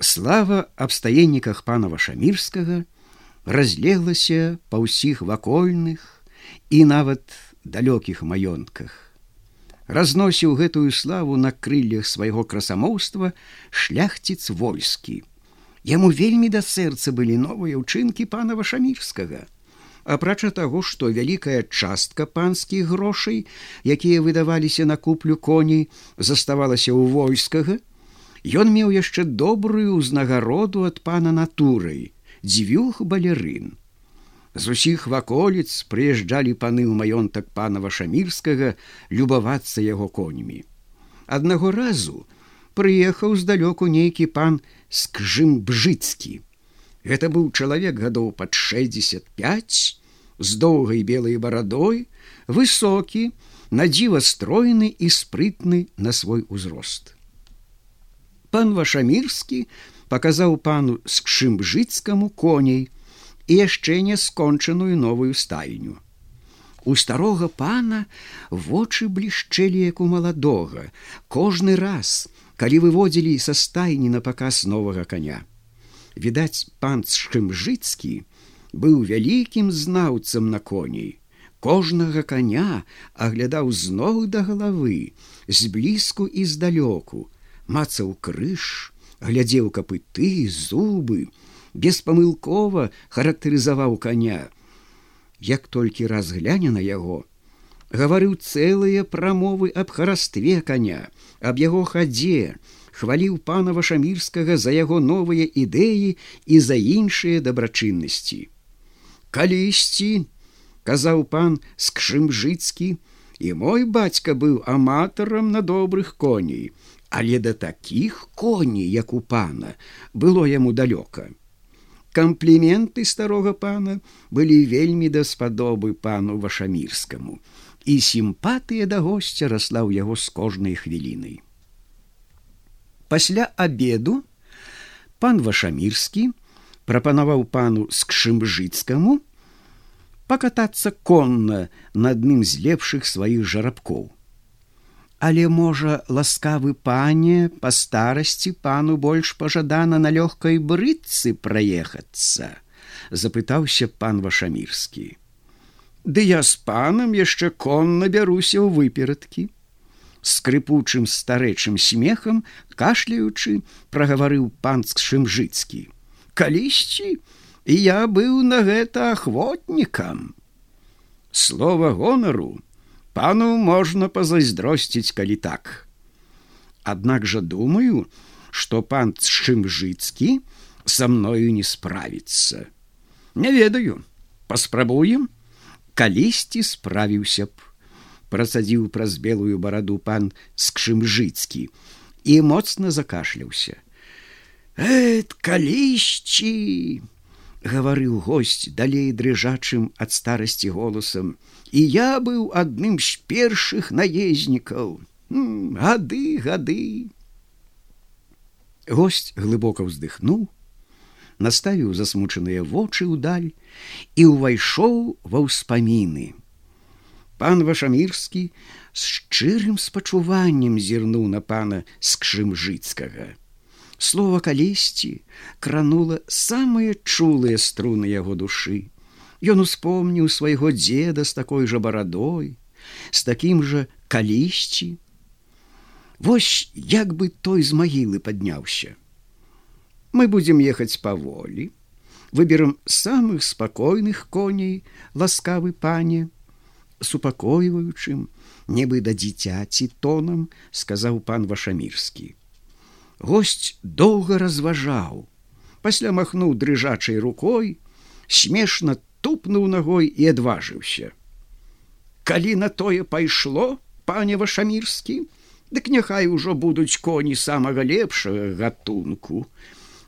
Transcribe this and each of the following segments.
Слава аб стаенніках пана Вашамірскага разлеглася па ўсіх вакольных і нават далёкіх маёнтках. Разносіў гэтую славу на крыллях свайго красамоўства шляхціц войскі. Яму вельмі да сэрца былі новыя ўчынкі пана Вашамірскага. Апрача таго, што вялікая частка панскіх грошай, якія выдаваліся на куплю коней, заставалася ў войскага, Ён меў яшчэ добрую ўзнагароду ад пана натурай, дзвюх балерын. З усіх ваколіц прыязджалі паны ў маёнтак пана Вашамірскага любавацца яго коньмі. Аднаго разу прыехаў здалёку нейкі пан скжым бжыцкі. Гэта быў чалавек гадоў пад 65 з доўгай белай барадой, высокі, надзіва стройны і спрытны на свой узрост пан вашамірскі паказаў пану скшымбжыцкаму коней і яшчэ не скончаную новую стайню. У старога пана вочы блішчэлі як у маладога, кожны раз, калі выводзілі са стайні на паказ новага коня. Відаць, пан шчымжыцкі быў вялікім знаўцам на коней. Кожнага коня аглядаў зноў да галавы, зблізку і здалёку, мацаў крыж, глядзеў капыты, зубы, беспамылкова характарызаваў коня. Як толькі разгляне на яго, гаварыў цэлыя прамовы аб харастве коня, аб яго хадзе, хваліў пана вашамірскага за яго новыя ідэі і за іншыя дабрачыннасці. Калісьці, казаў пан скшымжыцкі, і мой бацька быў аматарам на добрых коней, але да такіх коней як у пана было яму далёка. Кампліменты старога пана былі вельмі даспадобы пану вашамірскаму і сімпатыя да госця расла ў яго з кожнай хвілінай. Пасля обеду пан вашамірскі прапанаваў пану скшымжыцкаму пакатацца конна на адным з лепшых сваіх жарабкоў Але можа ласкавы пане па старасці пану больш пажадана на лёгкай брыцы праехацца запытаўся пан вашамірскі. Ды я з панам яшчэ кон набяруся ў выперадкі. Скрыпучым старэчым смехам кашляючы прагаварыў панскшым жыцкі калісьці я быў на гэта ахвотнікам. Слова гонару пану можна пазайздросціць калі так. Аднак жа думаю что пан чымжыцкі со мною не справіцца не ведаю. Паспрабуем калісьці справіўся б прасадзіў праз белую бараду пан скшымжыцкі і моцна закашляўся эт калісьці гаварыў гость далей дрыжачым ад старасці голасам і я быў адным з першых наезнікаў гады гады гость глыбока ўздыхнуў наставіў засмучаныя вочы ўдаль і ўвайшоў ва ўспаміны пан вашамірскі з шчырым спачуваннем зірнуў на пана скшымжыцкага слова калісьці кранула самыя чулыя струны яго душы Ён успомніў свайго дзеда з такой жа барадой, з такім жа калісьці. Вось як бы той з магілы падняўся. Мы будзем ехаць паволі, выберам самых спакойных коней, ласкавы пане, супакойваючым, небы да дзіцяці тонам, сказаў пан вашамірскі. Госць доўга разважаў, пасля махнуў дрыжачай рукой, смешна тупнуў ногой і адважыўся. Калі на тое пайшло, пане вашамірскі, дык няхай ужо будуць коні самага лепшага гатунку.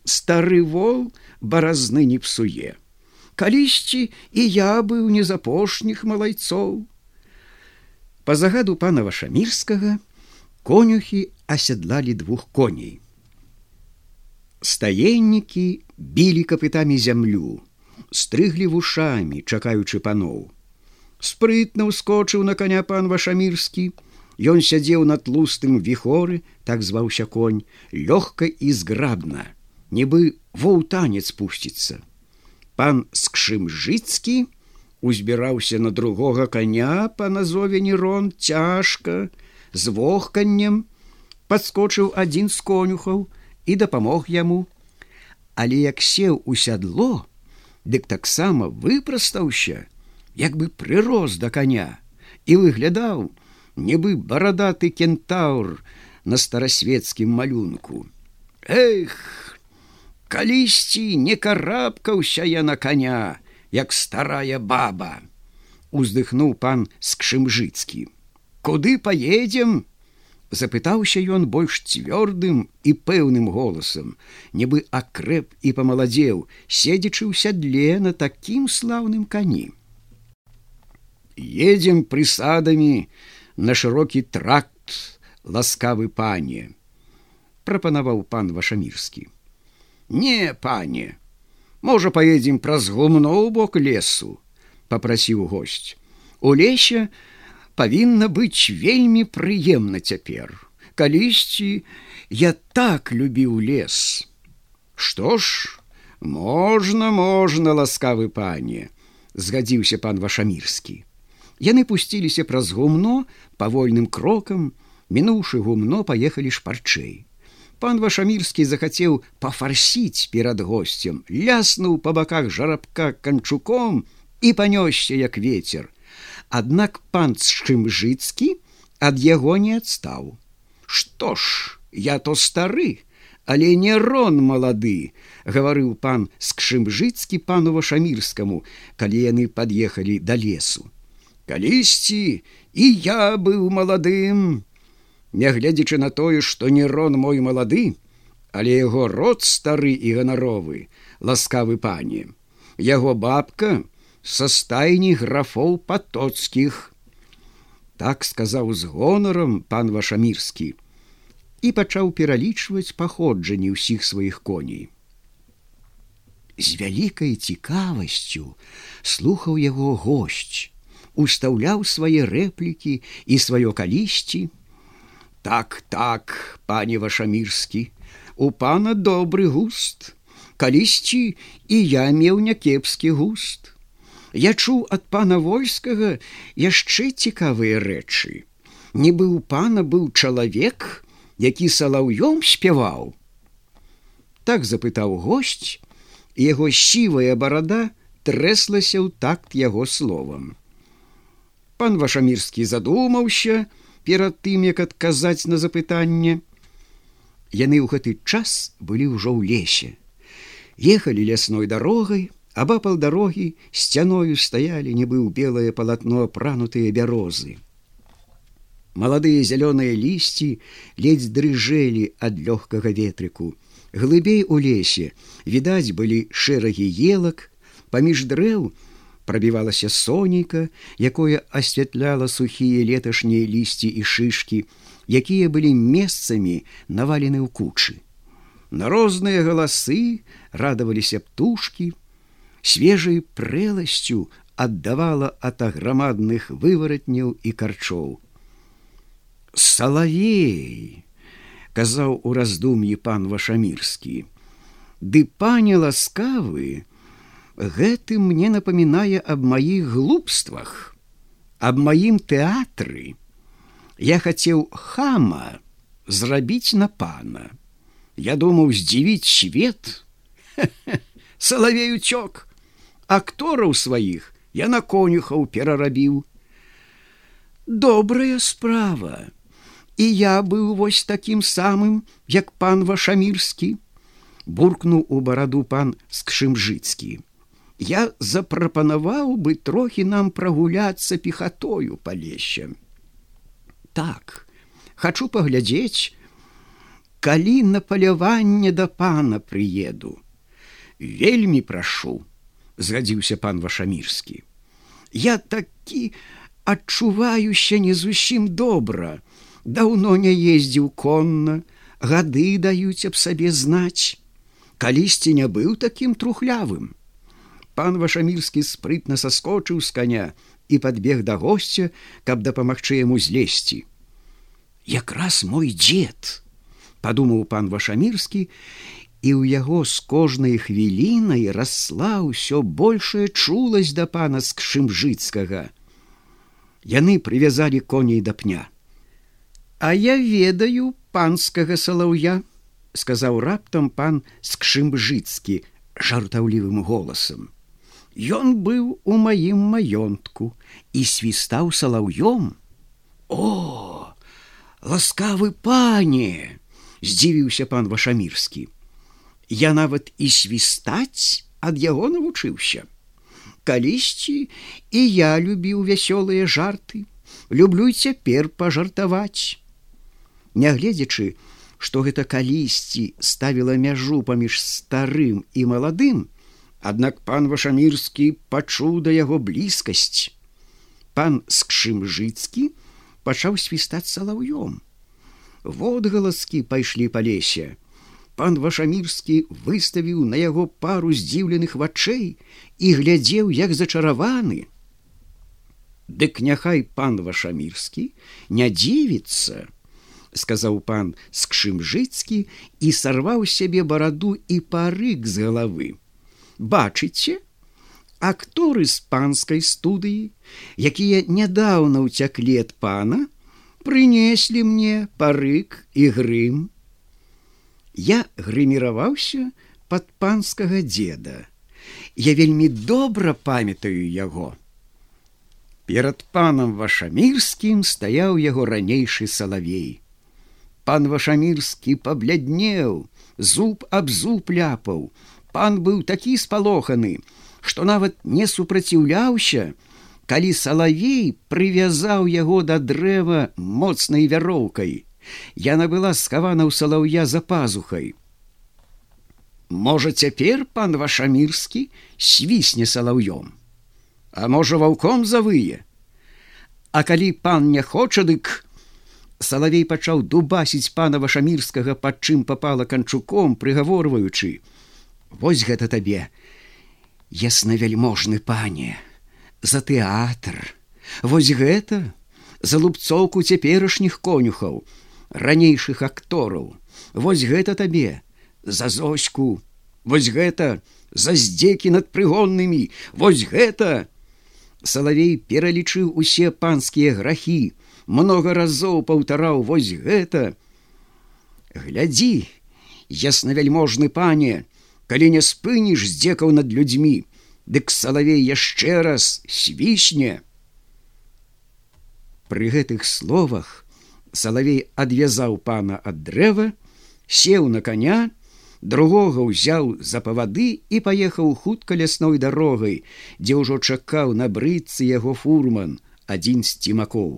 Стары вол баразны не псуе. Калісьці і я быў не з апошніх малайцоў. Па загаду пана вашамірскага конюхі асядлалі двух коней. Стаеннікі білі капытамі зямлю, стрыглі вушамі, чакаючы паноў. Спрытна ўскочыў на коня пан вашамірскі. Ён сядзеў на тлустым віхоры, так зваўся конь, лёгка і зграбна. нібы воўтанец пусціцца. Пан скшымжыцкі узбіраўся на другога коня па назове нерон цяжка, з вохканнем, падскочыў адзін з конюхаў і дапамог яму. Але як сеў у сядло, дык таксама выпрастаўся, як бы прырос да коня і выглядаў, нібы барадаты кентаур на старасветскім малюнку. Эх, калісьці не карабкаўся я на коня, як старая баба, уздыхнуў пан скшымжыцкі. Куды поедем? запытаўся ён больш цвёрдым і пэўным голасам, нібы акрэп і памаладзеў, седзячы ў сядле на такім слаўным кані. Едем прысадамі на шырокі тракт ласкавы пане, прапанаваў пан вашамірскі. Не, пане, можа, поедем праз гумно ў бок лесу, попрасіў гость. У лесе, павінна быць вельмі прыемна цяпер. Калісьці я так любіў лес. Што ж, можна, можна, ласкавы пане, згадзіўся пан вашамірскі. Яны пусціліся праз гумно павольным крокам, мінуўшы гумно паехалі шпарчэй. Пан вашамірскі захацеў пафарсіць перад госцем, ляснуў па баках жарабка канчуком і панёсся як ветер. Аднак пан чымжыцкі ад яго не адстаў. Што ж, я то стары, але не рон малады, гаварыў пан скшымжыцкі пану вашамірскаму, калі яны пад'ехалі да лесу. Калісьці і я быў маладым, Нягледзячы на тое, што не рон мой малады, але яго род стары і ганаровы, ласкавы пане. Яго бабка, са стайні графоў патоцкіх. Так сказаў з гонарам пан вашамірскі і пачаў пералічваць паходжанні ўсіх сваіх коней. З вялікай цікавасцю слухаў яго госць, устаўляў свае рэплікі і сваё калісьці. Так, так, пане вашамірскі, у пана добры густ, Калісьці і я меў някепскі густ. Я чуў ад пана вольскага яшчэ цікавыя рэчы. Нібы у пана быў чалавек, які салаўём спяваў. Так запытаў госць, яго сівая барада трэслася ў такт яго словам. Пан вашамірскі задумаўся перад тым, як адказаць на запытанне. Яны ў гэты час былі ўжо ў лесе. Ехалі лясной дарогай, Абапал дарогі сцяною стаялі, нібы ў белае палатно пранутыя бярозы. Маладыя зялёныя лісці ледзь дрыжэлі ад лёгкага ветрыку. Глыбей у лесе відаць былі шэрагі елак, паміж дрэў прабівалася сонейка, якое асвятляла сухія леташнія лісці і шышкі, якія былі месцамі навалены ў кучы. На розныя галасы радаваліся птушкі, свежай прэласцю аддавала ад аграмадных вываратняў і карчоў. Салавей, казаў у раздум'і пан вашамірскі. Ды пане ласкавы, гэты мне напамінае аб маіх глупствах, аб маім тэатры. Я хацеў хама зрабіць на пана. Я думаў здзівіць свет. Салавей уцёк актораў сваіх я на конюхаў перарабіў. Добрая справа. І я быў вось такім самым, як пан вашамірскі, буркнуў у бараду пан скшымжыцкі. Я запрапанаваў бы трохі нам прагуляцца пехатою палеща. Так, хачу паглядзець, калі на паляванне да пана прыеду. Вельмі прашу, згадзіўся пан вашамірскі. Я такі адчуваюся не зусім добра, даўно не ездзіў конна, гады даюць аб сабе знаць. Калісьці не быў такім трухлявым. Пан вашамірскі спрытна саскочыў з коня і подбег да госця, каб дапамагчы яму злезці. Якраз мой дзед, падумаў пан вашамірскі і ў яго з кожнай хвілінай расла ўсё большая чуласць да пана з кшымжыцкага. Яны прывязалі коней да пня. А я ведаю панскага салаўя, сказаў раптам пан скшымжыцкі жартаўлівым голасам. Ён быў у маім маёнтку і свістаў салаўём. О, ласкавы пане! здзівіўся пан вашамірскі. Я нават і свістаць ад яго навучыўся. Калісьці і я любіў вясёлыя жарты, люблю цяпер пажартаваць. Нягледзячы, што гэта калісьці ставіла мяжу паміж старым і маладым, аднак пан вашамірскі пачуў да яго блізкасць. Пан скшымжыцкі пачаў свістаць салаўём. Водгаласкі пайшлі па лесе. Пан вашамірскі выставіў на яго пару здзіўленых вачэй і глядзеў як зачараваны. Дык няхай пан вашамірскі не дзівіцца, сказаў пан скшымжыцкі і сарваў сябе бараду і парык з галавы. Бачыце, акторы з панскай студыі, якія нядаўна ўцяклі ад пана, прынеслі мне парык і грым. Я грыміраваўся пад панскага дзеда. Я вельмі добра памятаю яго. Перад панам вашамірскім стаяў яго ранейшы салавей пан вашамірскі пабляднеў зуб аб зуб ляпаў пан быў такі спалоханы што нават не супраціўляўся калі салавей прывязаў яго да дрэва моцнай вяроўкай яна была схавана ў салаўя за пазухай. Можа цяпер пан вашамірскі свісне салаўём? А можа ваўком завые? А калі пан не хоча дык Салавей пачаў дубасіць пана вашамірскага, пад чым папала канчуком, прыгаворваючы: « Вось гэта табе, ясна вяльможны пане, за тэатр, Вось гэта за лупцоўку цяперашніх конюхаў, ранейшых актораў, Вось гэта табе, за зоську, Вось гэта за здзекі над прыгоннымі, Вось гэта! Салавей пералічыў усе панскія грахі, много разоў паўтараў вось гэта. Глядзі ясна вяльможны пане калі не спыніш здзекаў над людзьмі дык салавей яшчэ раз свішне пры гэтых словах салавей адвязаў пана ад дрэва сеў на коня другога ўзяў за павады і паехаў хутка лясной дарогай дзе ўжо чакаў на брыцы яго фурман адзін з цімакоў